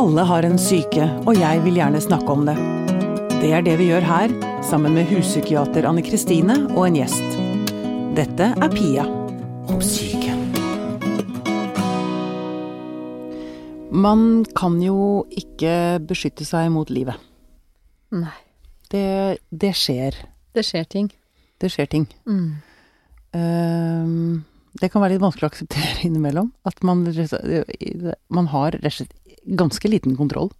Alle har en syke, og jeg vil gjerne snakke om det. Det er det vi gjør her, sammen med huspsykiater Anne Kristine og en gjest. Dette er Pia om syke. Man kan jo ikke beskytte seg mot livet. Nei. Det, det skjer. Det skjer ting. Det skjer ting. Mm. Ehm, det kan være litt vanskelig å akseptere innimellom. At man, man har rett og slett ganske liten kontroll.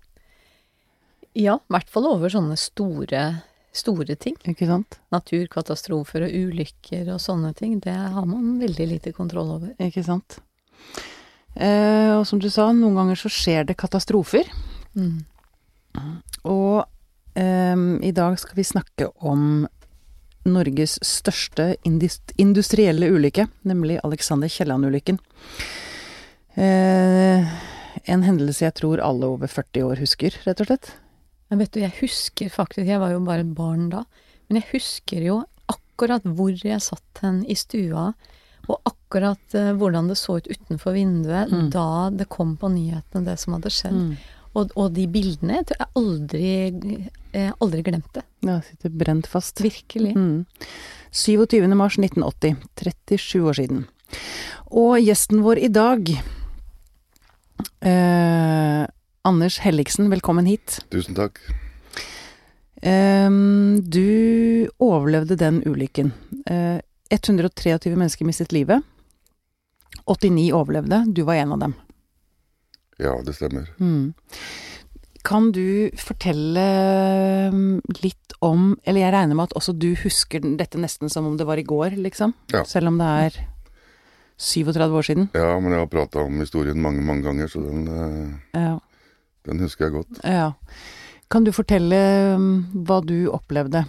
Ja, i hvert fall over sånne store, store ting. Ikke sant? Naturkatastrofer og ulykker og sånne ting. Det har man veldig lite kontroll over. Ikke sant. Eh, og som du sa, noen ganger så skjer det katastrofer. Mm. Og eh, i dag skal vi snakke om Norges største industrielle ulykke, nemlig Alexander Kielland-ulykken. Eh, en hendelse jeg tror alle over 40 år husker, rett og slett. Men vet du, jeg husker faktisk, jeg var jo bare et barn da, men jeg husker jo akkurat hvor jeg satt hen i stua, og akkurat eh, hvordan det så ut utenfor vinduet Mm. da det kom på nyhetene det som hadde skjedd. Mm. Og, og de bildene, jeg tror jeg aldri, jeg har aldri glemt det. Ja, sitter brent fast. Virkelig. Mm. 27. mars 1980, 37 år siden. Og gjesten vår i dag, eh, Anders Helligsen, velkommen hit. Tusen takk. Eh, du overlevde den ulykken. Eh, 123 mennesker mistet livet. 89 overlevde, du var en av dem. Ja, det stemmer. Mm. Kan du fortelle mm, litt om Eller jeg regner med at også du husker dette nesten som om det var i går, liksom? Ja. Selv om det er 37 år siden? Ja, men jeg har prata om historien mange, mange ganger, så den, eh, Ja. den husker jeg godt. ja. Kan du fortelle mm, hva du opplevde?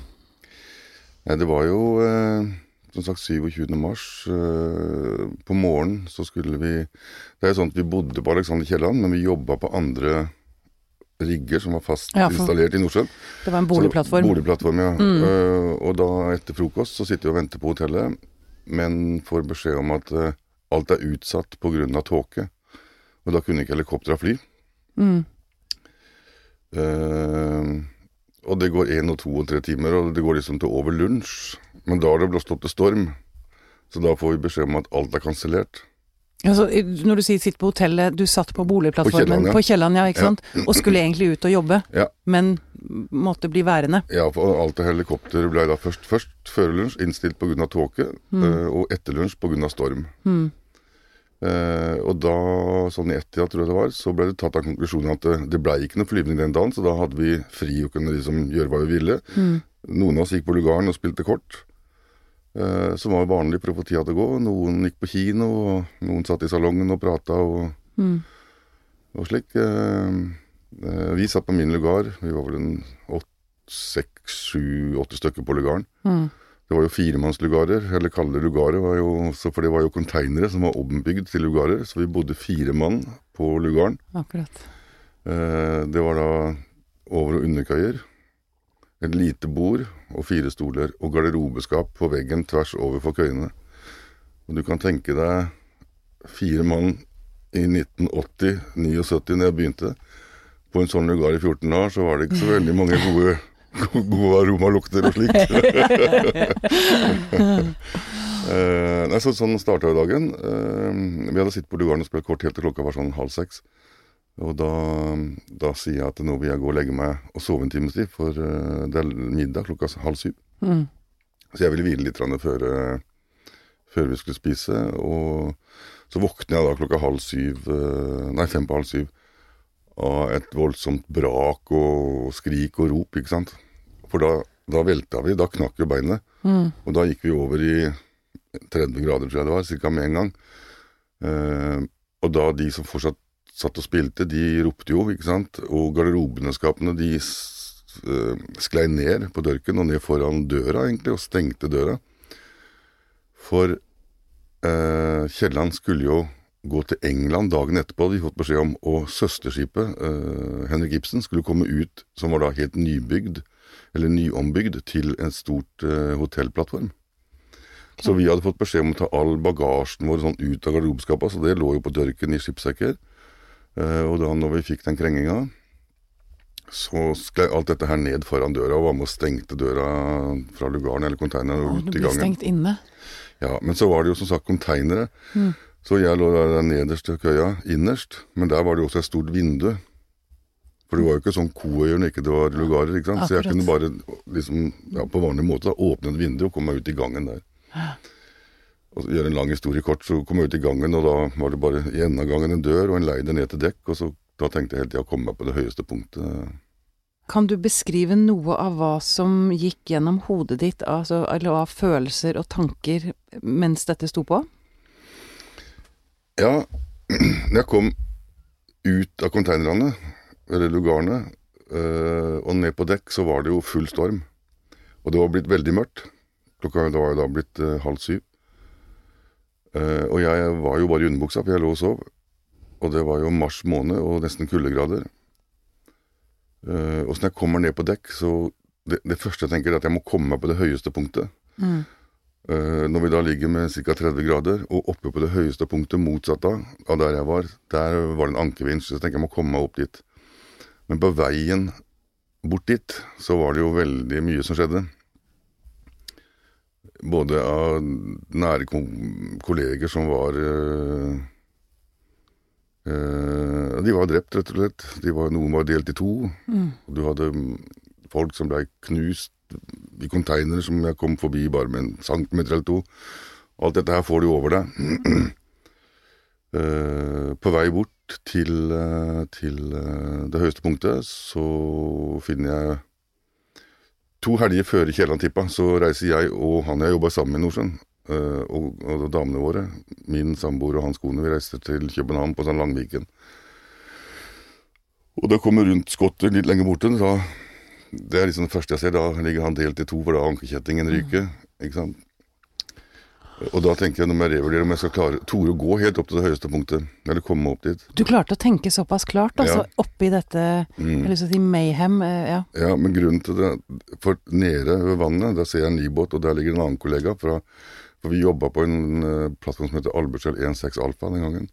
Nei, det var jo eh, som sagt 27. mars. eh, På morgenen så skulle vi Det er jo sånn at vi bodde på Alexander Kielland, men vi jobba på andre rigger som var fast Ja, installert i Nordsjøen. Det var en Så- boligplattform. Boligplattform, ja. Mm. Uh, og da etter frokost så sitter vi og venter på hotellet, men får beskjed om at uh, alt er utsatt pga. tåke. Og da kunne ikke helikoptera fly. Mm. Uh, og det går én og to og tre timer, og det går liksom til over lunsj. Men da har det blåst opp til storm, så da får vi beskjed om at alt er kansellert. Altså, når du sier sitt på hotellet, du satt på boligplattformen På Kielland, ja. ja, ikke Ja. sant? Og skulle egentlig ut og jobbe, Ja. men måtte bli værende. Ja, for alt av helikopter ble da først, først før lunsj innstilt pga. tåke, mm. og etter lunsj pga. storm. Mm. Eh, og da, sånn i ett-tida tror jeg det var, så ble det tatt av konklusjonen at det, det blei ikke noe flyvning den dagen, så da hadde vi fri og kunne liksom gjøre hva vi ville. Mm. Noen av oss gikk på lugaren og spilte kort, eh, som var vanlig få tida til å gå. Noen gikk på kino, og noen satt i salongen og prata og, Mm. og slik. Eh, eh, vi satt på min lugar, vi var vel en seks, sju, åtte stykker på lugaren. Mm. Det var jo firemannslugarer, eller kalde lugarer, var jo, så for det var jo konteinere som var ombygd til lugarer, så vi bodde fire mann på lugaren. Akkurat. Eh, det var da over- og underkøyer, et lite bord og fire stoler, og garderobeskap på veggen tvers over for køyene. Og du kan tenke deg fire mann i 1980-79, når jeg begynte. På en sånn lugar i 14 år, så var det ikke så veldig mange gode, gode aromalukter og slikt. Eh, nei, så, sånn starta jo dagen. Eh, vi hadde sittet på lugaren og spilt kort helt til klokka var sånn halv seks. Og da, da sier jeg at nå vil jeg gå og legge meg og sove en times tid, for eh, det er middag klokka halv syv. Mm. Så jeg ville hvile litt før, eh, før vi skulle spise. Og så våkner jeg da klokka halv syv, eh, nei fem på halv syv, av et voldsomt brak og skrik og rop, ikke sant. For da, da velta vi, da knakk jo beinet. Mm. Og da gikk vi over i 30 grader, tror jeg det var, ca. med en gang. Eh, og da de som fortsatt satt og spilte, de ropte jo, ikke sant. Og garderobeskapene, de eh, sklei ned på dørken og ned foran døra, egentlig, og stengte døra. For eh, Kielland skulle jo gå til England dagen etterpå, hadde de fått beskjed om, og søsterskipet, eh, Henrik Ibsen, skulle komme ut, som var da helt nybygd, eller nyombygd, til en stort eh, hotellplattform. Så vi hadde fått beskjed om å ta all bagasjen vår sånn ut av garderobeskapet, så det lå jo på dørken i skipssekker. Eh, og da når vi fikk den krenginga, så sklei alt dette her ned foran døra og var med og stengte døra fra lugaren eller konteineren og du ut i ble stengt inne. Ja, Men så var det jo som sagt konteinere. Så jeg lå der der nederst i køya, innerst, men der var det jo også et stort vindu. For det var jo ikke sånn koøyer når ikke det var lugarer, ikke sant. Så jeg kunne bare liksom, ja, på vanlig måte da, åpne et vindu og komme meg ut i gangen der. Og gjøre en lang historie kort, så kom jeg ut i gangen, og da var det bare i enden av gangen en dør og en leide ned til dekk, og så da tenkte jeg hele tida å komme meg på det høyeste punktet. Kan du beskrive noe av hva som gikk gjennom hodet ditt, altså, eller av følelser og tanker mens dette sto på? Ja, når jeg kom ut av konteinerne, eller lugarene, øh, og ned på dekk, så var det jo full storm. Og det var blitt veldig mørkt. Klokka var jo da blitt øh, halv syv. Eh, og jeg var jo bare i underbuksa, for jeg lå og sov. Og det var jo mars måned og nesten kuldegrader. Uh, og så når jeg kommer ned på dekk, så det, det første jeg tenker, er at jeg må komme meg på det høyeste punktet. Mm. Uh, når vi da ligger med ca. 30 grader, og oppe på det høyeste punktet motsatt av, av der jeg var, der var det en ankervinsj, så jeg tenker jeg må komme meg opp dit. Men på veien bort dit, så var det jo veldig mye som skjedde. Både av nære kolleger som var øh, øh, De var drept, rett og slett. De var, noen var delt i to. Og du hadde mm, folk som blei knust i containere som jeg kom forbi bare med en centimeter eller to. Alt dette her får du over deg. Uh, på vei bort til, til uh, det høyeste punktet så finner jeg To helger før Kielland-tippa så reiser jeg og han jeg jobba sammen med i Nordsjøen, eh, og, og damene våre, min samboer og hans kone, vi reiser til København på sånn Langviken. Og da kommer rundt skottet litt lenger borte, da det er liksom det første jeg ser. Da ligger han delt i to, for da har ankerkjettingen ryker. Ikke sant? Og da tenker jeg, når jeg revurderer om jeg skal klare tore å gå helt opp til det høyeste punktet, eller komme opp dit. Du klarte å tenke såpass klart, altså, Ja. oppi dette Jeg har lyst til å si mayhem, eh, ja. Ja, men grunnen til det For nede ved vannet, der ser jeg en livbåt, og der ligger en annen kollega fra For vi jobba på en uh, plattform som heter Albertskjell 16 Alfa den gangen.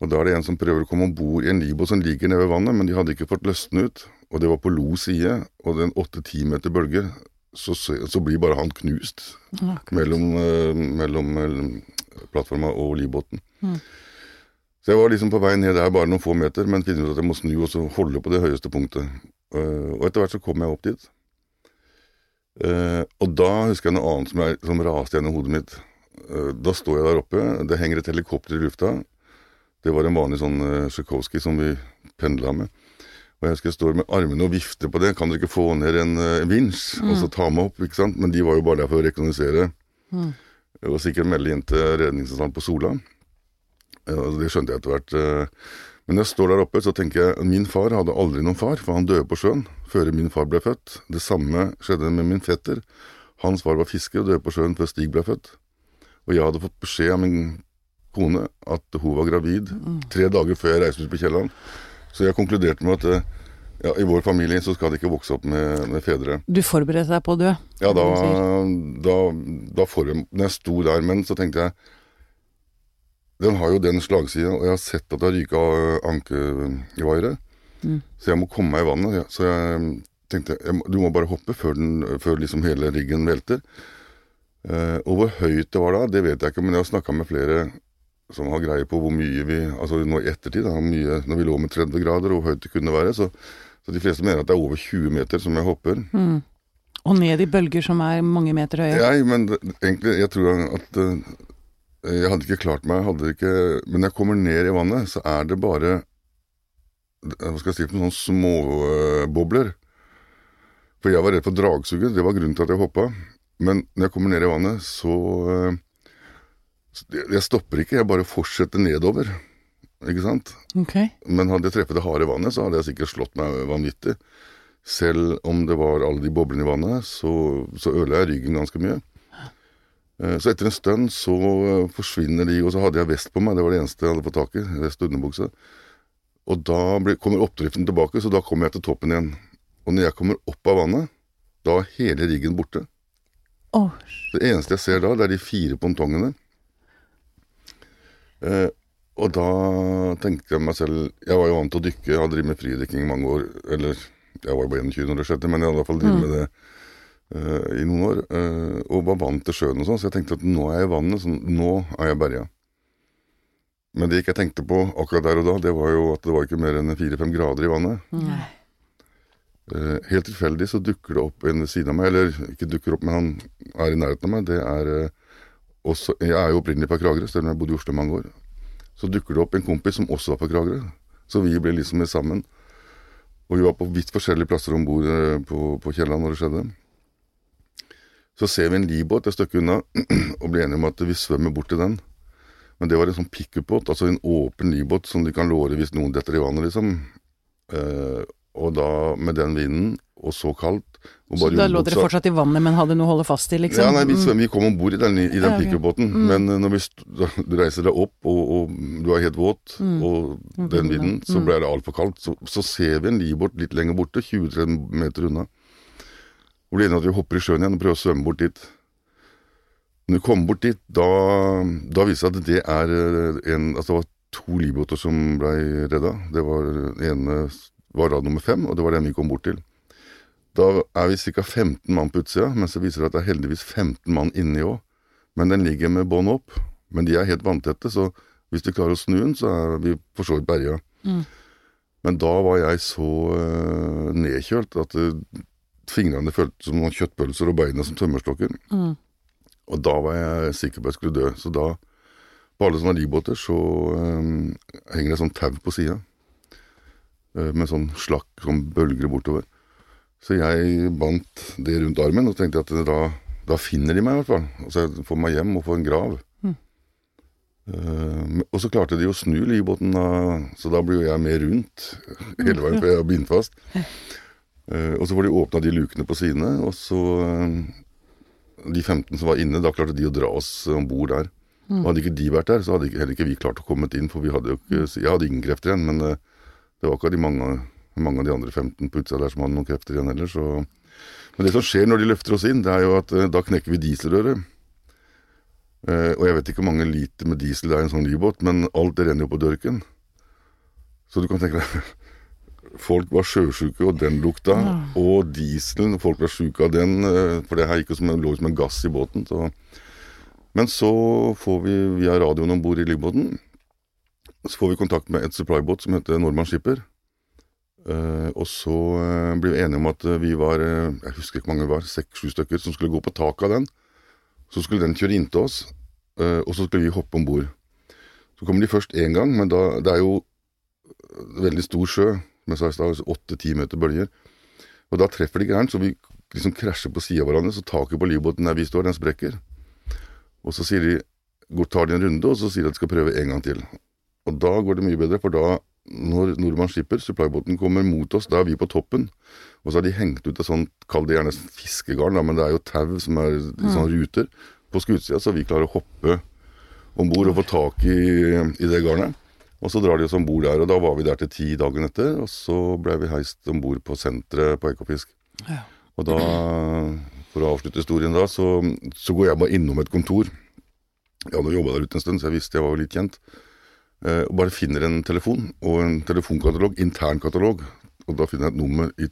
Og da er det en som prøver å komme om bord i en livbåt som ligger nede ved vannet, men de hadde ikke fått løsne ut. Og det var på lo side, og det er en åtte-ti meter bølge. Så, så, blir bare han knust mellom, eh, mellom eh, plattforma og livbåten. Så jeg var liksom på vei ned der bare noen få meter, men finner ut at jeg må snu og så holde på det høyeste punktet. Eh, og etter hvert så kom jeg opp dit. Eh, og da husker jeg noe annet som, jeg, som raste gjennom hodet mitt. Da står jeg der oppe, det henger et helikopter i lufta. Det var en vanlig sånn Tsjajkovskij som vi pendla med. Og jeg husker jeg står med armene og vifter på det. Kan dere ikke få ned en uh, vinsj og så ta meg opp? ikke sant? Men de var jo bare der for å rekognosere. Og sikkert melde inn til redningsinstansen på Sola. Altså, det skjønte jeg etter hvert. eh. Men når jeg står der oppe, så tenker jeg Min far hadde aldri noen far, for han døde på sjøen før min far ble født. Det samme skjedde med min fetter. Hans far var fisker og døde på sjøen før Stig ble født. Og jeg hadde fått beskjed av min kone at hun var gravid tre dager før jeg reiste ut på Kielland. Så jeg konkluderte med at eh, ja, i vår familie så skal det ikke vokse opp med, med fedre. Du forberedte deg på å dø. Ja, da, da, da for, Når jeg sto der, men så tenkte jeg Den har jo den slagsida, og jeg har sett at det har ryka ankevaiere. Så jeg må komme meg i vannet. Så jeg tenkte jeg du må bare hoppe før, den, før liksom hele riggen velter. Eh, og hvor høyt det var da, det vet jeg ikke, men jeg har snakka med flere som har greie på hvor mye vi Altså nå i ettertid, da, mye, når vi lå med 30 grader, og hvor høyt det kunne være. Så, så de fleste mener at det er over 20 meter som jeg hopper. Og ned i bølger som er mange meter høye. Nei, men det- egentlig, jeg tror at uh, jeg hadde ikke klart meg, hadde ikke Men når jeg kommer ned i vannet, så er det bare Hva skal jeg si for noen småbobler. småbobler. For jeg var redd for dragsuget, det var grunnen til at jeg hoppa. Men når jeg kommer ned i vannet, så uh, så jeg- stopper ikke, jeg bare fortsetter nedover. Ikke sant? Okay. Men hadde jeg treffet det harde vannet, så hadde jeg sikkert slått meg vanvittig. Selv om det var alle de boblene i vannet, så, så ødela jeg ryggen ganske mye. Eh, Så etter en stund så eh, forsvinner de, og så hadde jeg vest på meg, det var det eneste jeg hadde fått tak i, vest og underbukse. Og da ble, kommer oppdriften tilbake, så da kommer jeg til toppen igjen. Og når jeg kommer opp av vannet, da er hele riggen borte. Oh. Det eneste jeg ser da, det er de fire pontongene. Eh, og da tenkte jeg meg selv Jeg var jo vant til å dykke, jeg hadde drevet med fridykking i mange år. Eller jeg var jo bare 21 når det skjedde, men jeg hadde i hvert fall drevet med det eh, i noen år. eh, og var vant til sjøen og sånn, så jeg tenkte at nå er jeg i vannet, Sånn, nå er jeg berga. Men det jeg tenkte på akkurat der og da, det var jo at det var ikke mer enn fire-fem grader i vannet. Nei. Helt tilfeldig så dukker det opp en ved siden av meg, eller ikke dukker opp, men han er i nærheten av meg. Det er også Jeg er jo opprinnelig fra Kragerø, selv om jeg bodde i Oslo mange år. Så dukker det opp en kompis som også var fra Kragerø. Så vi ble liksom med sammen. Og vi var på vidt forskjellige plasser om bord eh, på, på Kielland når det skjedde. Så ser vi en livbåt et stykke unna, og blir enige om at vi svømmer bort til den. Men det var en sånn pickupbåt, altså en åpen livbåt som de kan låre hvis noen detter i vannet, liksom. Eh, og da med den vinden, og så kaldt og Så da lå dere fortsatt i vannet, men hadde noe å holde fast i, liksom? ja, nei, vi, Mm. vi kom om bord i den, i den ok. pickupbåten, men eh, når vi da, du reiser deg opp, og, og du er helt våt, Mm. og den vinden, så ble det altfor kaldt. Så, så ser vi en livbåt litt lenger borte, 20-30 meter unna. Og blir enige om at vi hopper i sjøen igjen og prøver å svømme bort dit. Når vi kommer bort dit, da, da viser det seg at det er eh, en Altså det var to livbåter som ble redda. Det var Den ene var rad nummer fem, og det var den vi kom bort til. Da er vi ca. 15 mann på utsida, men så viser det at det er heldigvis 15 mann inni òg. Men den ligger med bånd opp. Men de er helt vanntette, så hvis vi klarer å snu den, så er vi for så vidt berga. Men da var jeg så uh, nedkjølt at uh, fingrene føltes som noen kjøttpølser og beina som tømmerstokker. Mm. Og da var jeg sikker på at jeg skulle dø. Så da, på alle sånne livbåter, så eh, henger det sånn tau på sida. Uh, med sånn slakk som bølger bortover. Så jeg bandt det rundt armen og tenkte at da, da finner de meg i hvert fall. Og jeg får meg hjem og får en grav. Mm. Uh, og så klarte de å snu livbåten, så da blir jo jeg med rundt hele veien, for jeg er bindt fast. Uh, og så får de åpna de lukene på sidene, og så uh, De 15 som var inne, da klarte de å dra oss om bord der. Og Hadde ikke de vært der, så hadde heller ikke vi klart å komme inn, for vi hadde ikke Jeg hadde ingen krefter igjen, men det var ikke de mange, mange av de andre 15 på utsida der som hadde noen krefter igjen heller, så Men det som skjer når de løfter oss inn, det er jo at eh, da knekker vi dieselrøret. Eh, og jeg vet ikke hvor mange liter med diesel det er i en sånn livbåt, men alt det renner jo på dørken. Så du kan tenke deg Folk var sjøsjuke, og den lukta. Og dieselen, folk var sjuke av den, eh, for det her gikk jo som lå som en gass i båten. Så. Men så får vi via radioen om bord i livbåten så får vi kontakt med et supply-båt som heter Nordmann Skipper. Eh, og så ble blir vi enige om at eh, vi var eh, Jeg husker ikke mange vi var, seks-sju stykker, som skulle gå på taket av den. Så skulle den kjøre inntil oss, eh, og så skulle vi hoppe om bord. Så kommer de først én gang, men da, det er jo veldig stor sjø, som jeg sa i stad, åtte-ti meter bølger. Og da treffer de gærent, så vi liksom krasjer på sida av hverandre, så taket på livbåten der vi står, den sprekker. Og så sier de, går, tar de en runde, og så sier de at de skal prøve en gang til. Og da går det mye bedre, for da, når Nordmann slipper, supplybåten, kommer mot oss, da er vi på toppen. Og så har de hengt ut et sånt, kall det gjerne fiskegarn, da, men det er jo tau som er i sånne ruter på skutsida, så vi klarer å hoppe om bord og få tak i, i det garnet. Og så drar de oss om bord der, og da var vi der til ti dagen etter, og så ble vi heist om bord på senteret på Ekofisk. Ja. Og da, for å avslutte historien da, så, så går jeg bare innom et kontor. Jeg hadde jobba der ute en stund, så jeg visste jeg var litt kjent. Eh, og bare finner en telefon og en telefonkatalog, internkatalog. Og da finner jeg et nummer i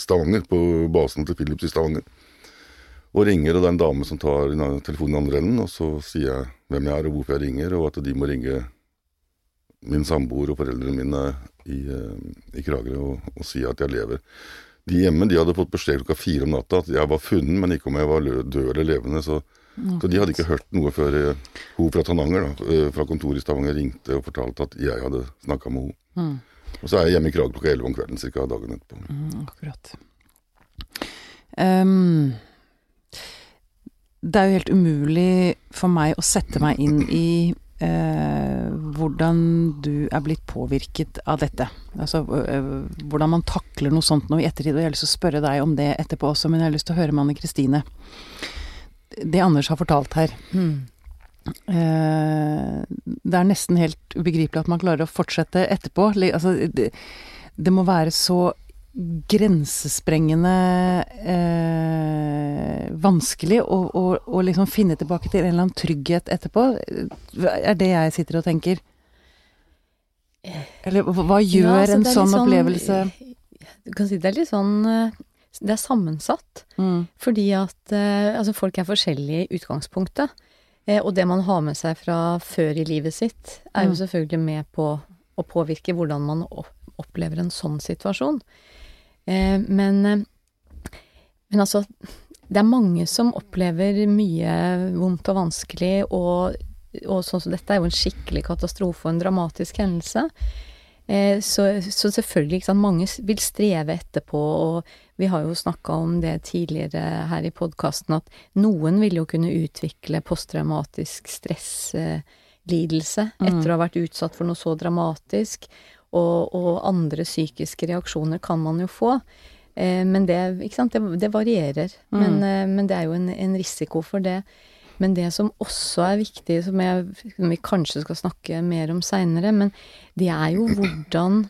Stavanger, på basen til Philips i Stavanger. Og ringer, og det er en dame som tar telefonen i andre enden, og så sier jeg hvem jeg er og hvorfor jeg ringer, og at de må ringe min samboer og foreldrene mine i, eh, i Kragerø og, og si at jeg lever. De hjemme de hadde fått beskjed klokka fire om natta at jeg var funnet, men ikke om jeg var død eller levende. Så, så de hadde ikke hørt noe før eh, hun fra Tananger, da, eh, fra kontoret i Stavanger, ringte og fortalte at jeg hadde snakka med henne. Og så er jeg hjemme i Krag klokka elleve om kvelden, ca. dagen etterpå. Mm, akkurat. Um, det er jo helt umulig for meg å sette meg inn i eh, hvordan du er blitt påvirket av dette. Altså eh, hvordan man takler noe sånt nå i ettertid. Og jeg har lyst til å spørre deg om det etterpå også, men jeg har lyst til å høre med Anne Kristine. Det Anders har fortalt her. Eh, det er nesten helt ubegripelig at man klarer å fortsette etterpå. Altså, det, det må være så grensesprengende eh, vanskelig å, å, å liksom finne tilbake til en eller annen trygghet etterpå, er det jeg sitter og tenker. Eller hva gjør Ja, altså, en er sånn opplevelse Du kan si det er litt sånn eh, Det er sammensatt. mm. Fordi at eh, altså folk er forskjellige i utgangspunktet. Eh, og det man har med seg fra før i livet sitt, er jo Mm. selvfølgelig med på å påvirke hvordan man opplever en sånn situasjon. Eh, men, men altså Det er mange som opplever mye vondt og vanskelig, og, og sånn som dette er jo en skikkelig katastrofe og en dramatisk hendelse. Eh, så, så selvfølgelig, ikke sant, mange vil streve etterpå, og vi har jo snakka om det tidligere her i podkasten, at noen vil jo kunne utvikle posttraumatisk stresslidelse etter å ha vært utsatt for noe så dramatisk, og, og andre psykiske reaksjoner kan man jo få. Eh, men det, ikke sant, det, det varierer. Men, eh, men det er jo en, en risiko for det. Men det som også er viktig, som, jeg, som vi kanskje skal snakke mer om seinere, men det er jo hvordan,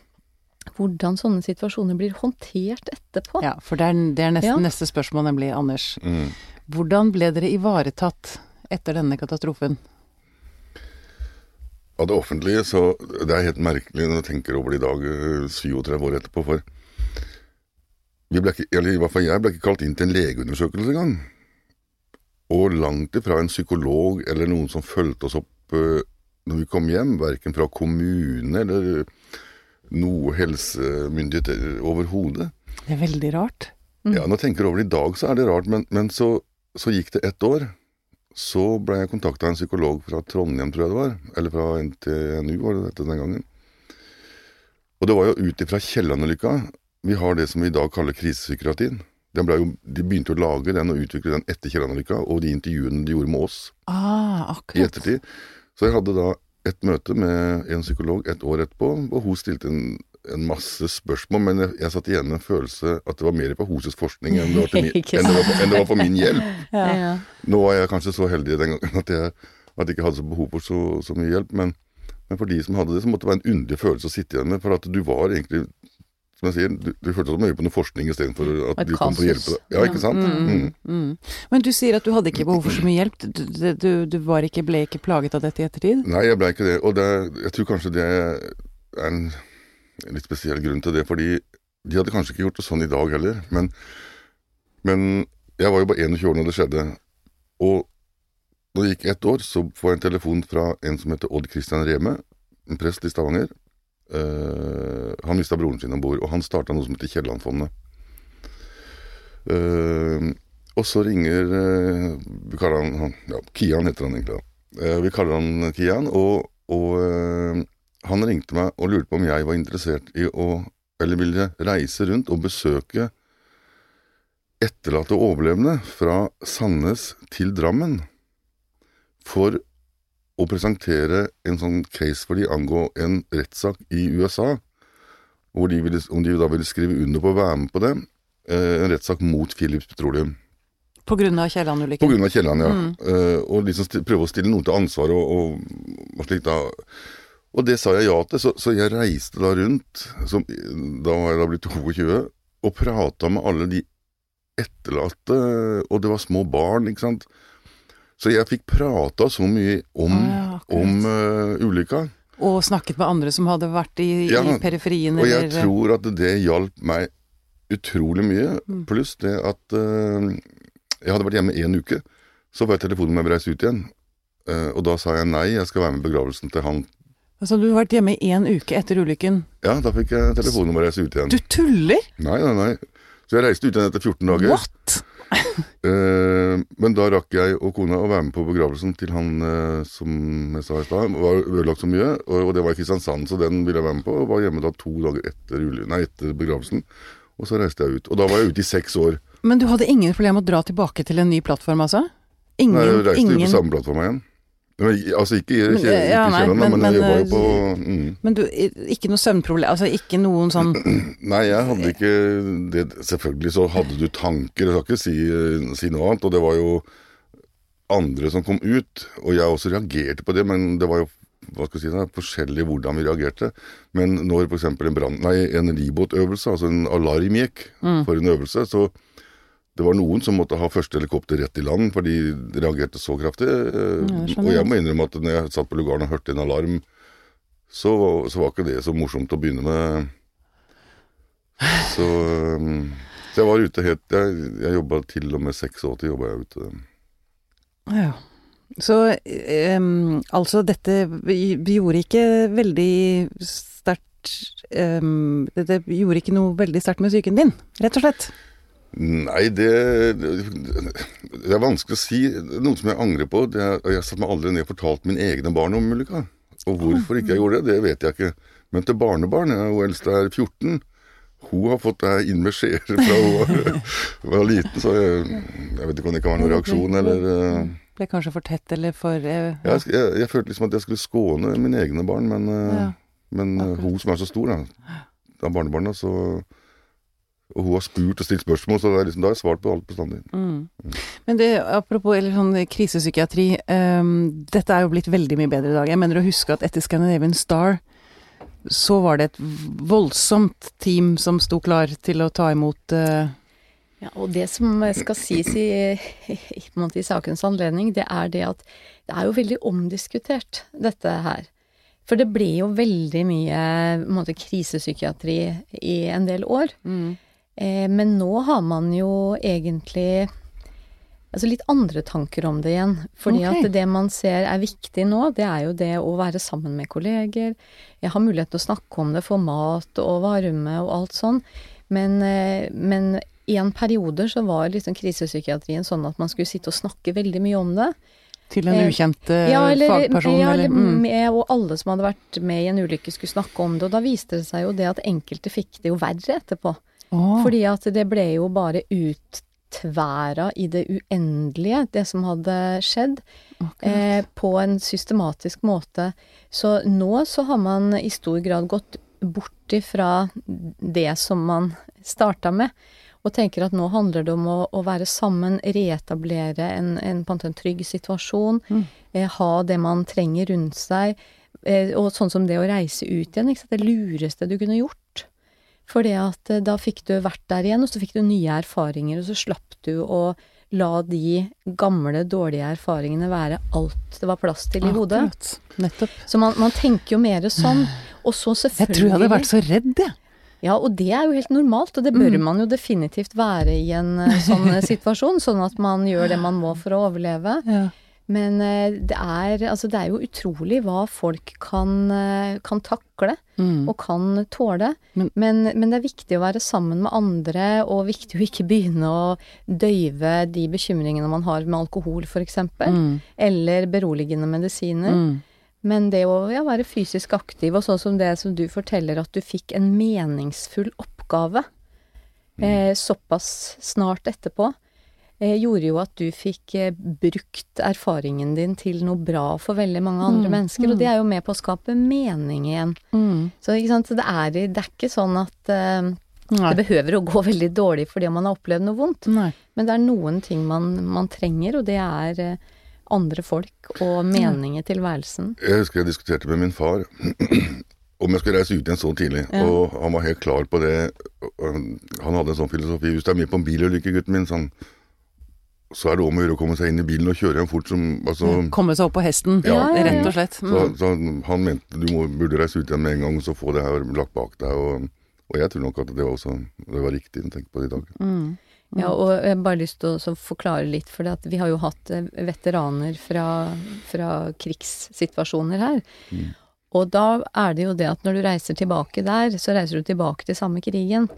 hvordan sånne situasjoner blir håndtert etterpå. Ja, for det er, det er neste, Ja. neste spørsmål, nemlig, Anders. Mm. Hvordan ble dere ivaretatt etter denne katastrofen? Av det offentlige, så Det er helt merkelig når jeg tenker over det i dag, eh, 37 år etterpå, for vi ble ikke, eller i hvert fall jeg ble ikke kalt inn til en legeundersøkelse engang. Og langt ifra en psykolog eller noen som fulgte oss opp eh, når vi kom hjem, verken fra kommune eller noe helsemyndigheter overhodet. Det er veldig rart. Ja, når jeg tenker over det i dag, så er det rart, men, men så, så gikk det ett år. Så ble jeg kontakta av en psykolog fra Trondheim, tror jeg det var. Eller fra NTNU, var det dette den gangen. Og det var jo ut ifra Kielland-ulykka. Vi har det som vi i dag kaller krisepsykiatrien. Den jo, de begynte å lage den og utvikle den etter Kielland-ulykka, og de intervjuene de gjorde med oss Ah, i ettertid. Så jeg hadde da et møte med en psykolog et år etterpå, og hun stilte en, en masse spørsmål, men jeg, jeg satt igjen med en følelse at det var mer på hennes forskning enn det var, til min, enn det var, enn det var for min hjelp. Ja. Ja. Nå var jeg kanskje så heldig den gangen at jeg, at jeg ikke hadde så behov for så, så mye hjelp, men, men for de som hadde det, så måtte det være en underlig følelse å sitte igjen med, for at du var egentlig som jeg sier, du, du følte som å gjøre på noe forskning istedenfor at Et du kom for å hjelpe deg. Ja, ikke sant? Mm, Mm. mm. Men du sier at du hadde ikke behov for så mye hjelp. Du, du, du, ikke, ble ikke plaget av dette i ettertid? Nei, jeg ble ikke det. Og det, jeg tror kanskje det er en litt spesiell grunn til det. Fordi de hadde kanskje ikke gjort det sånn i dag heller. Men, men jeg var jo bare 21 år når det skjedde. Og når det gikk ett år, så får jeg en telefon fra en som heter Odd Christian Reme, en prest i Stavanger. Eh, han mista broren sin om bord, og han starta noe som heter Kiellandfondet. Uh, og så ringer uh, Vi kaller han, ja, Kian heter han egentlig. da. Eh, vi kaller han Kian, og, og eh, han ringte meg og lurte på om jeg var interessert i å Eller ville reise rundt og besøke etterlatte og overlevende fra Sandnes til Drammen. For å presentere en sånn case for de angå en rettssak i USA. Hvor de ville, om de da ville skrive under på å være med på det. Eh, en rettssak mot Philips Petroleum. På grunn av På Kielland-ulykken? grunn av Kielland, ja. Mm. Eh, og liksom prøve å stille noen til ansvar og, og, og slikt. da. Og det sa jeg ja til, så, så jeg reiste da rundt, som, da var jeg da blitt 22, og prata med alle de etterlatte, og det var små barn, ikke sant. Så jeg fikk prata så mye om, Ah, ja, om uh, ulykka. Og snakket med andre som hadde vært i, Ja, i periferien, Og jeg eller tror at det hjalp meg utrolig mye, Mm. pluss det at uh, jeg hadde vært hjemme en uke. Så var jeg telefonen jeg ville reise ut igjen. Uh, og da sa jeg nei, jeg skal være med i begravelsen til han. Altså, du har vært hjemme i én uke etter ulykken. Ja, da fikk jeg telefonen om å reise ut igjen. Du tuller?! Nei, nei, nei. Så jeg reiste ut igjen etter 14 dager. What?! Eh, men da rakk jeg og kona å være med på begravelsen til han eh, som jeg sa i stad, var ødelagt så mye. Og, og det var i Kristiansand, så den ville jeg være med på. Og var hjemme da to dager etter, nei, etter begravelsen. Og så reiste jeg ut. Og da var jeg ute i seks år. Men du hadde ingen problem med å dra tilbake til en ny plattform, altså? Ingen, Nei, jeg reiste ingen på samme plattform igjen. Men, altså ikke i Men, ikke, ikke ja, nei, Kielland, men- men, men, eh, på mm. Men du, ikke noe søvnproblem? Altså ikke noen sånn Nei, jeg hadde ikke det Selvfølgelig så hadde du tanker, jeg skal ikke si, si noe annet. Og det var jo andre som kom ut, og jeg også reagerte på det, men det var jo hva skal jeg si, det er forskjellig hvordan vi reagerte. Men når f.eks. en, brann- nei, en livbåtøvelse, altså en alarm gikk Mm. for en øvelse, så det var noen som måtte ha første helikopter rett i land, for de reagerte så kraftig. eh, Ja, og jeg jeg. må innrømme at når jeg satt på lugaren og hørte en alarm så, så var ikke det så morsomt å begynne med. Så, um, så jeg var ute helt Jeg, jeg jobba til og med 86 jobba jeg ute. Ja. Så um, altså dette gjorde ikke veldig sterkt um, Dette gjorde ikke noe veldig sterkt med psyken din, rett og slett? Nei, det, det er vanskelig å si. Noe som jeg angrer på. Det er, jeg satte meg aldri ned og fortalte mine egne barn om ulykka. Og hvorfor ikke jeg gjorde det, det vet jeg ikke. Men til barnebarn, hun eldste er 14, hun har fått det inn med skjeer fra hun var, var liten, så jeg, jeg vet ikke om det kan være noen reaksjon eller eh, Ble kanskje for tett eller for ja. jeg, jeg, jeg følte liksom at jeg skulle skåne mine egne barn, men, eh, Ja. men eh, hun som er så stor, da, av barnebarna, så Og hun har spurt og stilt spørsmål, så det er liksom, da har jeg svart på alt bestandig. Mm. Men det, apropos eller sånn krisepsykiatri, um, dette er jo blitt veldig mye bedre i dag. Jeg mener å huske at etter Scandinavian Star så var det et voldsomt team som sto klar til å ta imot uh, Ja, og det som skal sies i, i, i sakens anledning, det er det at det er jo veldig omdiskutert, dette her. For det ble jo veldig mye måte, krisepsykiatri i en del år. Eh, men nå har man jo egentlig altså litt andre tanker om det igjen. Fordi okay. at det man ser er viktig nå, det er jo det å være sammen med kolleger. Jeg har mulighet til å snakke om det, få mat og varme og alt sånn. Men, eh, men i en periode så var liksom krisepsykiatrien sånn at man skulle sitte og snakke veldig mye om det. til en Eh, ukjent eh, Ja, eller, fagperson. ja, eller, eller mm. med, og alle som hadde vært med i en ulykke skulle snakke om det. Og da viste det seg jo det at enkelte fikk det jo verre etterpå. Åh, Fordi at det ble jo bare uttværa i det uendelige, det som hadde skjedd, eh, på en systematisk måte. Så nå så har man i stor grad gått bort ifra det som man starta med, og tenker at nå handler det om å, å være sammen, reetablere en, en, en en trygg situasjon, Mm. eh, ha det man trenger rundt seg, eh, og sånn som det å reise ut igjen, ikke sant, det lureste du kunne gjort. Fordi at eh, da fikk du vært der igjen, og så fikk du nye erfaringer, og så slapp du å la de gamle, dårlige erfaringene være alt det var plass til i hodet. Nettopp. Så man, man tenker jo mer sånn. Og så selvfølgelig Jeg tror jeg hadde vært så redd, jeg. Ja, og det er jo helt normalt, og det bør Mm. man jo definitivt være i en eh, sånn situasjon, sånn at man gjør det man må for å overleve. Ja. Men eh, det er, altså, det er jo utrolig hva folk kan, eh, kan takle Mm. og kan tåle. Men- Men, men det er viktig å være sammen med andre, og viktig å ikke begynne å døyve de bekymringene man har med alkohol, f.eks. Mm. Eller beroligende medisiner. Mm. Men det å ja, være fysisk aktiv, og sånn som det som du forteller, at du fikk en meningsfull oppgave eh, såpass snart etterpå, gjorde jo at du fikk eh, brukt erfaringen din til noe bra for veldig mange andre Mm, mennesker, mm. og det er jo med på å skape mening igjen. Mm. Så ikke sant, det er, det er ikke sånn at uh, det behøver å gå veldig dårlig fordi man har opplevd noe vondt, Nei. men det er noen ting man, man trenger, og det er uh, andre folk og mening i tilværelsen. Jeg husker jeg diskuterte med min far om jeg skulle reise ut igjen så tidlig, Ja. og han var helt klar på det. Han hadde en sånn filosofi hvis du er med på en bilulykke, gutten min, sånn, så er det om å gjøre å komme seg inn i bilen og kjøre igjen fort som altså, Komme seg opp på hesten, Ja, ja, ja. rett og slett. så, Mm. så han mente du må, burde reise ut igjen med en gang, så få det her lagt bak deg. Og, og jeg tror nok at det var, også, det var riktig å tenke på det i dag. Mm. Ja, og jeg har bare lyst til å forklare litt, for vi har jo hatt eh, veteraner fra, fra krigssituasjoner her. Mm. Og da er det jo det at når du reiser tilbake der, så reiser du tilbake til samme krigen.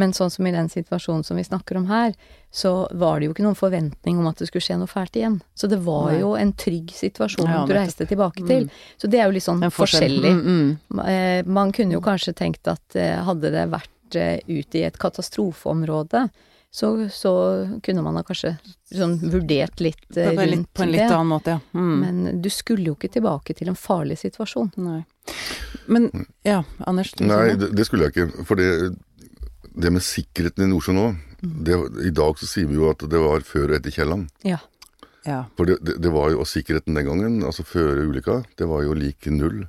Men sånn som i den situasjonen som vi snakker om her, så var det jo ikke noen forventning om at det skulle skje noe fælt igjen. Så det var Nei. jo en trygg situasjon Ja, du reiste tilbake til. Så det er jo litt sånn forskjellig. Mm, mm. Eh, Man kunne jo kanskje tenkt at eh, hadde det vært eh, ute i et katastrofeområde, så, så kunne man ha kanskje sånn vurdert litt På en litt, på en litt det. annen måte, ja. Mm. Men du skulle jo ikke tilbake til en farlig situasjon. Nei. Men ja, Anders. Nei, det, det skulle jeg ikke. For det, det med sikkerheten i Nordsjøen nå det, I dag så sier vi jo at det var før og etter Kielland. Ja. Ja. For det, det, det var jo, og sikkerheten den gangen, altså før ulykka, det var jo lik null.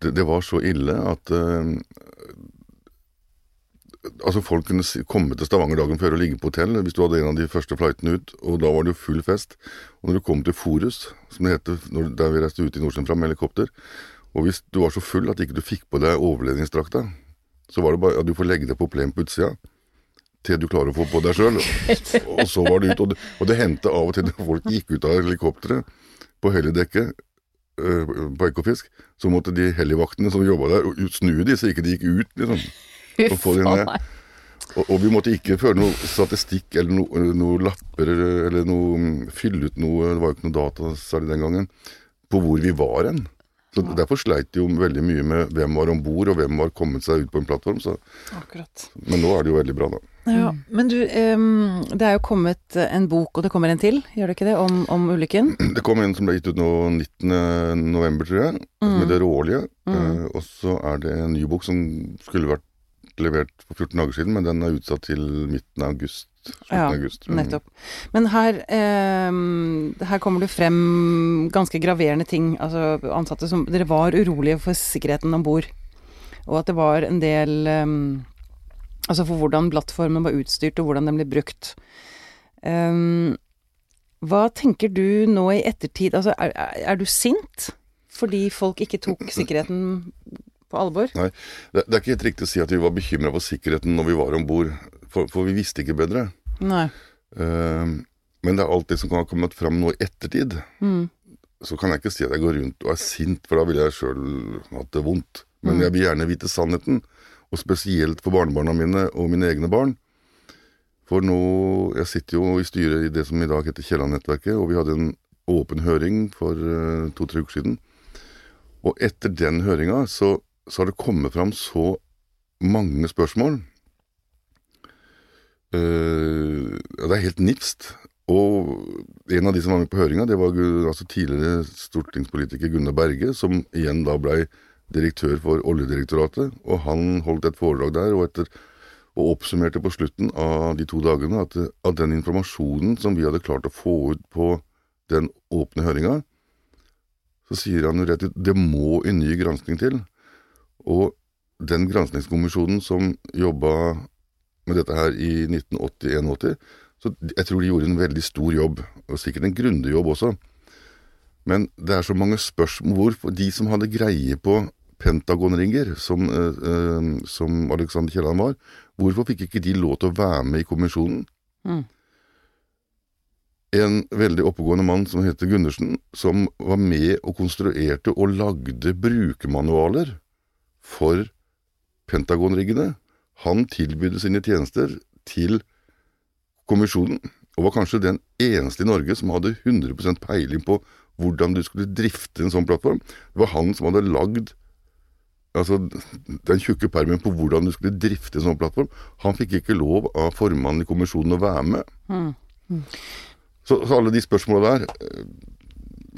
Det, det var så ille at uh, Altså Folk kunne komme til Stavanger dagen før og ligge på hotell hvis du hadde en av de første flightene ut, og da var det jo full fest. Og når du kom til Forus, som det heter når, der vi reiste ut i Nordsjøen fra med helikopter, Og hvis du var så full at ikke du fikk på deg overledningsdrakta, så var det bare at du får legge deg på plen på utsida til du klarer å få på deg sjøl. Og så var det ut. Og det, og det hendte av og til når folk gikk ut av helikopteret på helidekket øh, på Ekofisk, så måtte de helivaktene som jobba der, snu de så ikke de gikk ut, liksom. Og få de ned. Og, og, vi måtte ikke føre noe statistikk eller noe, noe lapper eller noe fylle ut noe, det var jo ikke noe data særlig den gangen, på hvor vi var hen. Så ja. Derfor sleit de jo veldig mye med hvem var om bord, og hvem var kommet seg ut på en plattform. Så. Akkurat. Men nå er det jo veldig bra, da. Ja, Men du, um, det er jo kommet en bok, og det kommer en til, gjør det ikke det, om, om ulykken? Det kom en som ble gitt ut nå 19.11, tror jeg, mm. med det rålige. Mm. Uh, og så er det en ny bok som skulle vært levert for 14 dager siden, men den er utsatt til midten av august. Ja, august. nettopp. Men her, eh, her kommer det frem ganske graverende ting. Altså ansatte som Dere var urolige for sikkerheten om bord. Og at det var en del eh, Altså for hvordan plattformen var utstyrt, og hvordan den ble brukt. Eh, hva tenker du nå i ettertid? Altså, er, er, du sint fordi folk ikke tok sikkerheten på alvor? Nei, det, det, er ikke helt riktig å si at vi var bekymra for sikkerheten når vi var om bord, for, for, vi visste ikke bedre. Nei. Uh, men det er alt det som kan ha kommet fram nå i ettertid. Mm. Så kan jeg ikke si at jeg går rundt og er sint, for da ville jeg sjøl hatt det vondt. Men mm. jeg vil gjerne vite sannheten, og spesielt for barnebarna mine og mine egne barn. For nå Jeg sitter jo i styret i det som i dag heter Kielland-nettverket, og vi hadde en åpen høring for uh, to-tre uker siden. Og etter den høringa så så har det kommet fram så mange spørsmål. Uh, det er helt nifst. Og en av de som var med på høringa, det var altså tidligere stortingspolitiker Gunnar Berge, som igjen da blei direktør for Oljedirektoratet. Og han holdt et foredrag der og, etter, og oppsummerte på slutten av de to dagene at at, den informasjonen som vi hadde klart å få ut på den åpne høringa, så sier han jo rett ut det må en ny granskning til. Og den granskingskommisjonen som jobba med dette her i 1980-81, så jeg tror de gjorde en veldig stor jobb, og sikkert en grundig jobb også. Men det er så mange spørsmål Hvorfor de som hadde greie på pentagonringer, som, eh, som Alexander Kielland var, hvorfor fikk ikke de lov til å være med i kommisjonen? Mm. En veldig oppegående mann som heter Gundersen, som var med og konstruerte og lagde brukermanualer for Pentagon-riggene. Han tilbydde sine tjenester til kommisjonen, og var kanskje den eneste i Norge som hadde 100% peiling på hvordan du skulle drifte en sånn plattform. Det var han som hadde lagd altså, den tjukke permen på hvordan du skulle drifte en sånn plattform. Han fikk ikke lov av formannen i kommisjonen å være med. Mm. Mm. Så, så, alle de spørsmåla der, eh,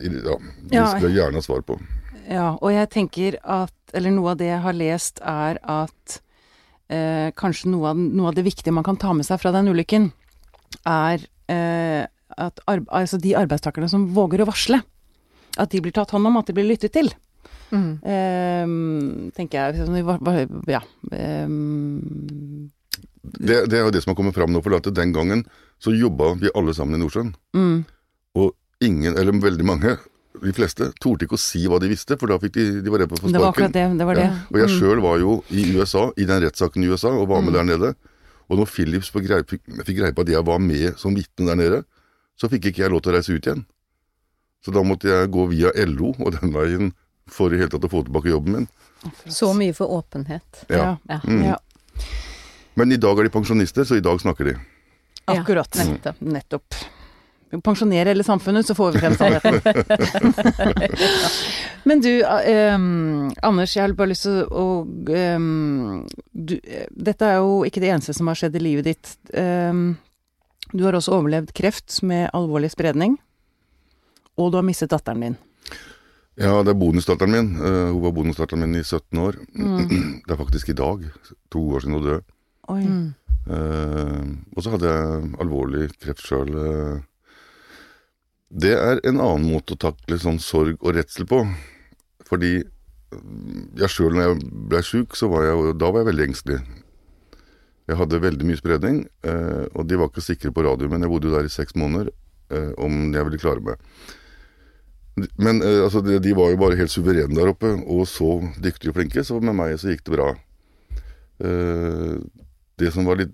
ja, det skulle jeg gjerne ha svar på. Ja, og jeg tenker at Eller noe av det jeg har lest, er at eh, kanskje noe av, noe av, det viktige man kan ta med seg fra den ulykken, er eh, at altså de arbeidstakerne som våger å varsle, at de blir tatt hånd om, at de blir lyttet til. Mm. Eh, tenker jeg. Ja. Ehm, det, det, er jo det som har kommet fram nå, for at den gangen så jobba vi alle sammen i Nordsjøen. Mm. Og ingen, eller veldig mange, de fleste torde ikke å si hva de visste, for da fikk de, de var redde for å få sparken. Det var akkurat det. det, var det. Ja. Og jeg mm. sjøl var jo i USA, i den rettssaken i USA, og var med mm. der nede. Og når Philips fikk greie, fikk greie på at jeg var med som vitne der nede, så fikk ikke jeg lov til å reise ut igjen. Så da måtte jeg gå via LO og den veien for i hele tatt å få tilbake jobben min. Så mye for åpenhet. Ja. ja. Mm. ja. Men i dag er de pensjonister, så i dag snakker de. Akkurat. Nettopp. Nettopp pensjonere hele samfunnet, så får vi frem sannheten. Men du, um, Anders, jeg har bare lyst til å um, du, Dette er jo ikke det eneste som har skjedd i livet ditt. Um, du har også overlevd kreft med alvorlig spredning, og du har mistet datteren din. Ja, det er bonusdatteren min. Uh, hun var bonusdatteren min i 17 år. Mm. Det er faktisk i dag. To år siden hun døde. Mm. Uh, og så hadde jeg alvorlig kreft sjøl. Uh, det er en annen måte å takle sånn sorg og redsel på. Fordi jeg sjøl, når jeg ble sjuk, så var jeg, da var jeg veldig engstelig. Jeg hadde veldig mye spredning, eh, og de var ikke sikre på radio, men jeg bodde jo der i seks måneder, eh, om jeg ville klare meg. Men eh, altså, de, var jo bare helt suverene der oppe, og så dyktige og flinke, så med meg så gikk det bra. Det som var litt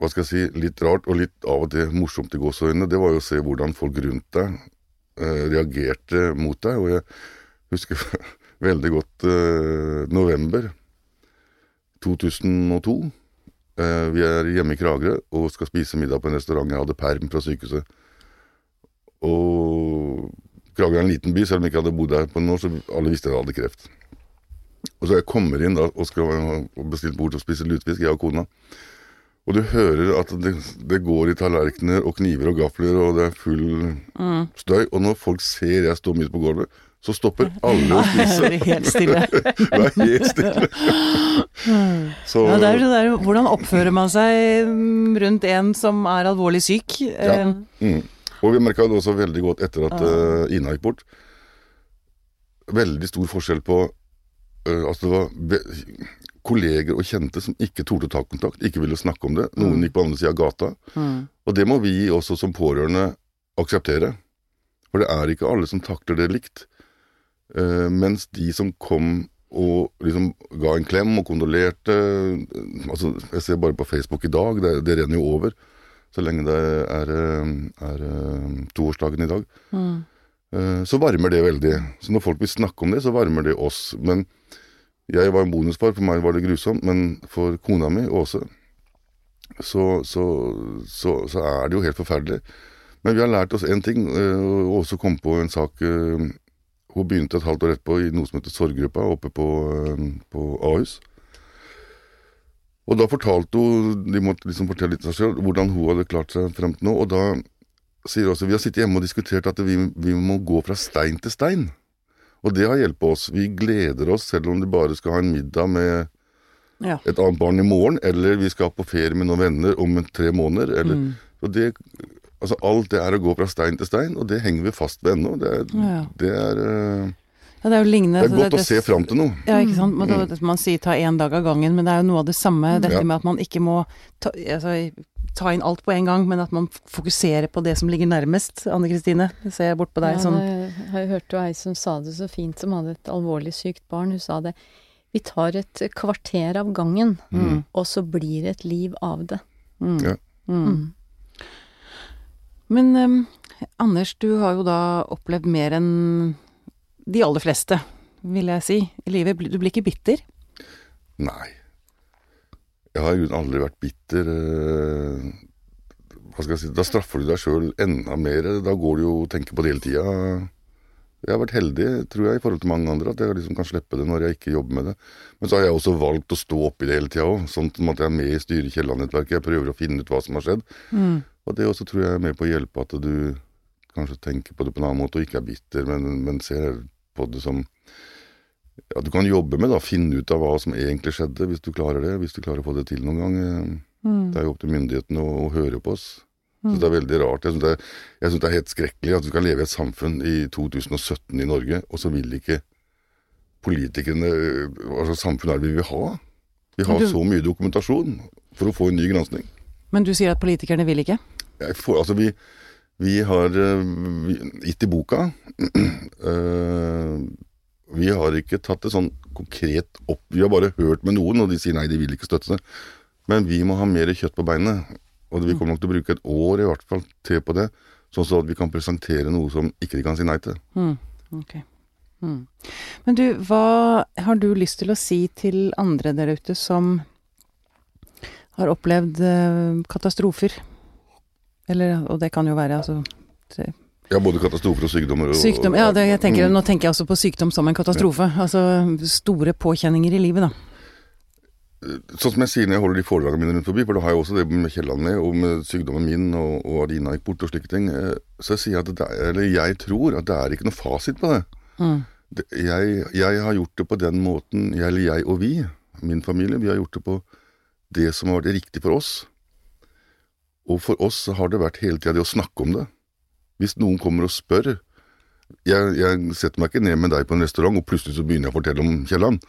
hva skal jeg si, litt rart og litt av og til morsomt i gåseøynene, det var jo å se hvordan folk rundt deg eh, reagerte mot deg. Og jeg husker veldig godt eh, november 2002. Eh, vi er hjemme i Kragerø og skal spise middag på en restaurant. Jeg hadde perm fra sykehuset. Og Kragerø er en liten by, selv om jeg ikke hadde bodd der på noen år, så alle visste jeg hadde kreft. Og så jeg kommer inn da og skal bestille bord å spise lutefisk, jeg og kona. Og du hører at det, det går i tallerkener og kniver og gafler, og det er full støy. Og når folk ser jeg står midt på gulvet, så stopper alle å spise. er helt stille. er helt stille. Så Ja, det er det der, hvordan oppfører man seg mm, rundt en som er alvorlig syk? Ja. Eh, Mm. Og vi merka det også veldig godt etter at uh, Ina gikk bort. Veldig stor forskjell på uh, Altså, det var kolleger og kjente som ikke torde å ta kontakt, ikke ville snakke om det. Noen gikk på andre sida av gata. mm. Og det må vi også som pårørende akseptere. For det er ikke alle som takler det likt. Uh, mens de som kom og liksom ga en klem og kondolerte eh, altså Jeg ser bare på Facebook i dag, det, det renner jo over. Så lenge det er, eh, er toårsdagen i dag. Mm. Så varmer det veldig. Så når folk vil snakke om det, så varmer det oss. Men jeg var en bonusfar, for meg var det grusomt. Men for kona mi, Åse, så, så, så, så er det jo helt forferdelig. Men vi har lært oss én ting. eh, og Åse kom på en sak eh, Hun begynte et halvt år etterpå i noe som heter Sorggruppa oppe på, eh, på Ahus. Og da fortalte hun De måtte liksom fortelle litt av seg selv hvordan hun hadde klart seg frem til nå. Og da sier hun også Vi har sittet hjemme og diskutert at vi, vi må gå fra stein til stein. Og det har hjulpet oss. Vi gleder oss selv om de bare skal ha en middag med Ja. et annet barn i morgen, eller vi skal på ferie med noen venner om tre måneder. Eller, Mm. det, altså alt det er å gå fra stein til stein, og det henger vi fast ved ennå. Det, Ja. det, er, eh, Ja, det er jo lignende det er godt å se fram til noe. Ja, ikke sant. Man, det- man sier ta én dag av gangen, men det er jo noe av det samme. Dette Ja. med at man ikke må ta, altså, ta inn alt på en gang, men at man fokuserer på det som ligger nærmest. Anne Kristine, ser jeg bort på deg. Ja, sånn. jeg, jeg hørte jo ei som sa det så fint, som hadde et alvorlig sykt barn. Hun sa det. Vi tar et kvarter av gangen, Mm. og så blir det et liv av det. Mm. Ja. Mm. Mm. Men um, Anders, du har jo da opplevd mer enn de aller fleste, vil jeg si, i livet. Du blir ikke bitter? Nei. Jeg har i grunnen aldri vært bitter. eh, Hva skal jeg si, Da straffer du deg sjøl enda mer. Da går du jo og tenker på det hele tida. Jeg har vært heldig, tror jeg, i forhold til mange andre, at jeg liksom kan slippe det når jeg ikke jobber med det. Men så har jeg også valgt å stå oppi det hele tida òg, sånn at jeg er med i styret i Kielland-nettverket. Jeg prøver å finne ut hva som har skjedd. Mm. Og det også tror jeg er med på å hjelpe at du kanskje tenker på det på en annen måte, og ikke er bitter, men, men ser på det som ja, du kan jobbe med, da. Finne ut av hva som egentlig skjedde, hvis du klarer det. Hvis du klarer å få det til noen gang. Eh, Mm. Det er jo opp til myndighetene å, å høre på oss. Mm. Så det er veldig rart. Jeg syns det, det er helt skrekkelig at du skal leve i et samfunn i 2017 i Norge, og så vil ikke politikerne Hva slags samfunn er det vi vil ha? Vi har du- så mye dokumentasjon for å få en ny gransking. Men du sier at politikerne vil ikke? Jeg får, altså vi, vi har eh, gitt i boka eh, Vi har ikke tatt det sånn konkret opp. Vi har bare hørt med noen, og de sier nei, de vil ikke støtte det. Men vi må ha mer kjøtt på beinet. Og vi kommer nok til å bruke et år i hvert fall til på det. Sånn så at vi kan presentere noe som ikke de kan si nei til. Mm. okay. Mm. Men du, hva har du lyst til å si til andre der ute som har opplevd eh, katastrofer? Eller, og det kan jo være altså se- Ja, både katastrofer og sykdommer. Og, Sykdom, ja, det, tenker, Mm. nå tenker jeg også på sykdom som en katastrofe. Altså store påkjenninger i livet, da. Sånn som jeg sier når jeg holder de foredragene mine rundt forbi, for da har jeg også det med Kielland med, og med sykdommen min og, og Adina gikk bort og slike ting, eh, så jeg sier at det er, eller jeg tror at det er ikke noe fasit på det. Mm. det jeg, jeg har gjort det på den måten, jeg, eller jeg og vi, min familie, vi har gjort det på det som har vært riktig for oss. Og for oss så har det vært hele tida det å snakke om det. Hvis noen kommer og spør jeg, jeg setter meg ikke ned med deg på en restaurant, og plutselig så begynner jeg å fortelle om Kielland.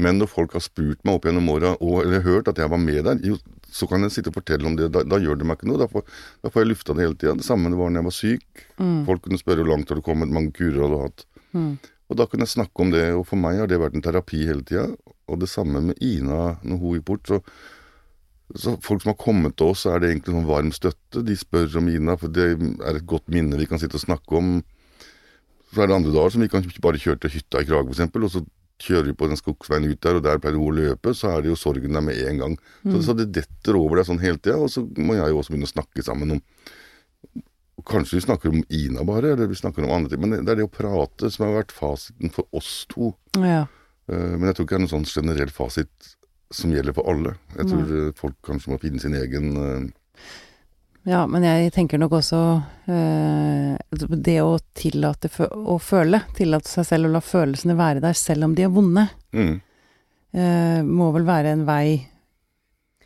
Men når folk har spurt meg opp gjennom åra, eller hørt at jeg var med der, jo, så kan jeg sitte og fortelle om det. Da, da gjør det meg ikke noe. Da får, da får jeg lufta det hele tida. Det samme det var når jeg var syk. Folk kunne spørre hvor langt har du kommet, mange kurer hadde du hatt. Og da kunne jeg snakke om det, og for meg har det vært en terapi hele tida. Og det samme med Ina når hun gikk bort. så så folk som har kommet til oss, er det egentlig sånn varm støtte. De spør om Ina, for det er et godt minne vi kan sitte og snakke om. Så er det andre dager som vi kan bare kjøre til hytta i Krage, f.eks., og så kjører vi på den skogsveien ut der, og der pleier hun å løpe, så er det jo sorgen der med en gang. Så, så det detter over deg sånn hele tida, og så må jeg jo også begynne å snakke sammen om Kanskje vi snakker om Ina bare, eller vi snakker om andre ting, men det er det å prate som har vært fasiten for oss to. Ja. Eh, Men jeg tror ikke det er noen sånn generell fasit som gjelder for alle. Jeg tror eh, folk kanskje må finne sin egen uh... Ja, men jeg tenker nok også uh, det å tillate å føle, tillate seg selv å la følelsene være der selv om de er vonde, mm, uh, må vel være en vei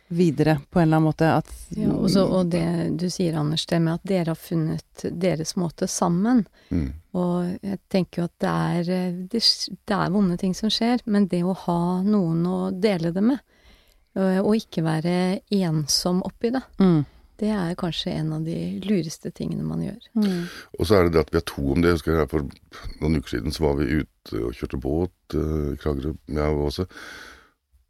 videre på en eller annen måte. At Ja, også, og det du sier, Anders, det med at dere har funnet deres måte sammen. mm, Og jeg tenker jo at det er, eh, det, det er vonde ting som skjer, men det å ha noen å dele det med, øh, og ikke være ensom oppi det, mm. det er kanskje en av de lureste tingene man gjør. Mm. Og så er det det at vi er to om det. Jeg husker jeg For noen uker siden så var vi ute og kjørte båt eh, i Kragerø, jeg også.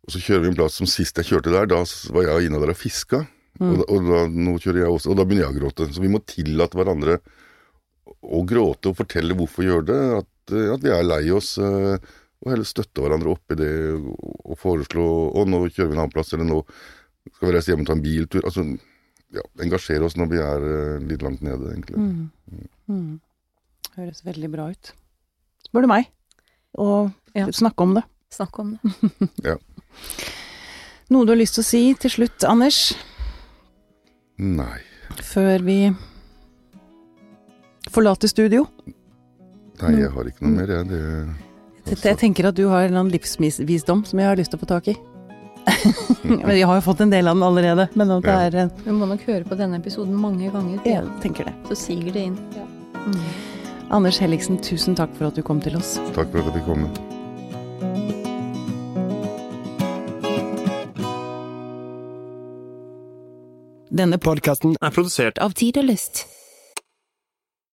Og så kjører vi en plass som sist jeg kjørte der, da var jeg inne der og fiska. Og, da, og da, nå kjører jeg også, og da begynner jeg å gråte. Så vi må tillate hverandre å gråte og fortelle hvorfor vi gjør det. At, eh, at vi er lei oss. eh, Og heller støtte hverandre opp i det og, og foreslå Å, nå kjører vi en annen plass, eller nå skal vi reise hjem og ta en biltur. Altså, ja, engasjere oss når vi er eh, litt langt nede, egentlig. Mm. Mm. Høres veldig bra ut. Spør du meg. Og Ja. snakke om det. Snakk om det. ja. Noe du har lyst til å si til slutt, Anders, Nei. før vi forlater studio? Nei, jeg har ikke noe mer, jeg. Det, Jeg, jeg tenker at du har en eller annen livsvisdom som jeg har lyst til å få tak i. Men jeg har jo fått en del av den allerede, men at det Ja. er Du må nok høre på denne episoden mange ganger, Jeg tenker det. så siger det inn. Mm. Anders Helligsen, tusen takk for at du kom til oss. takk for at jeg fikk komme. Denne Podkasten er produsert av Tid og Lyst.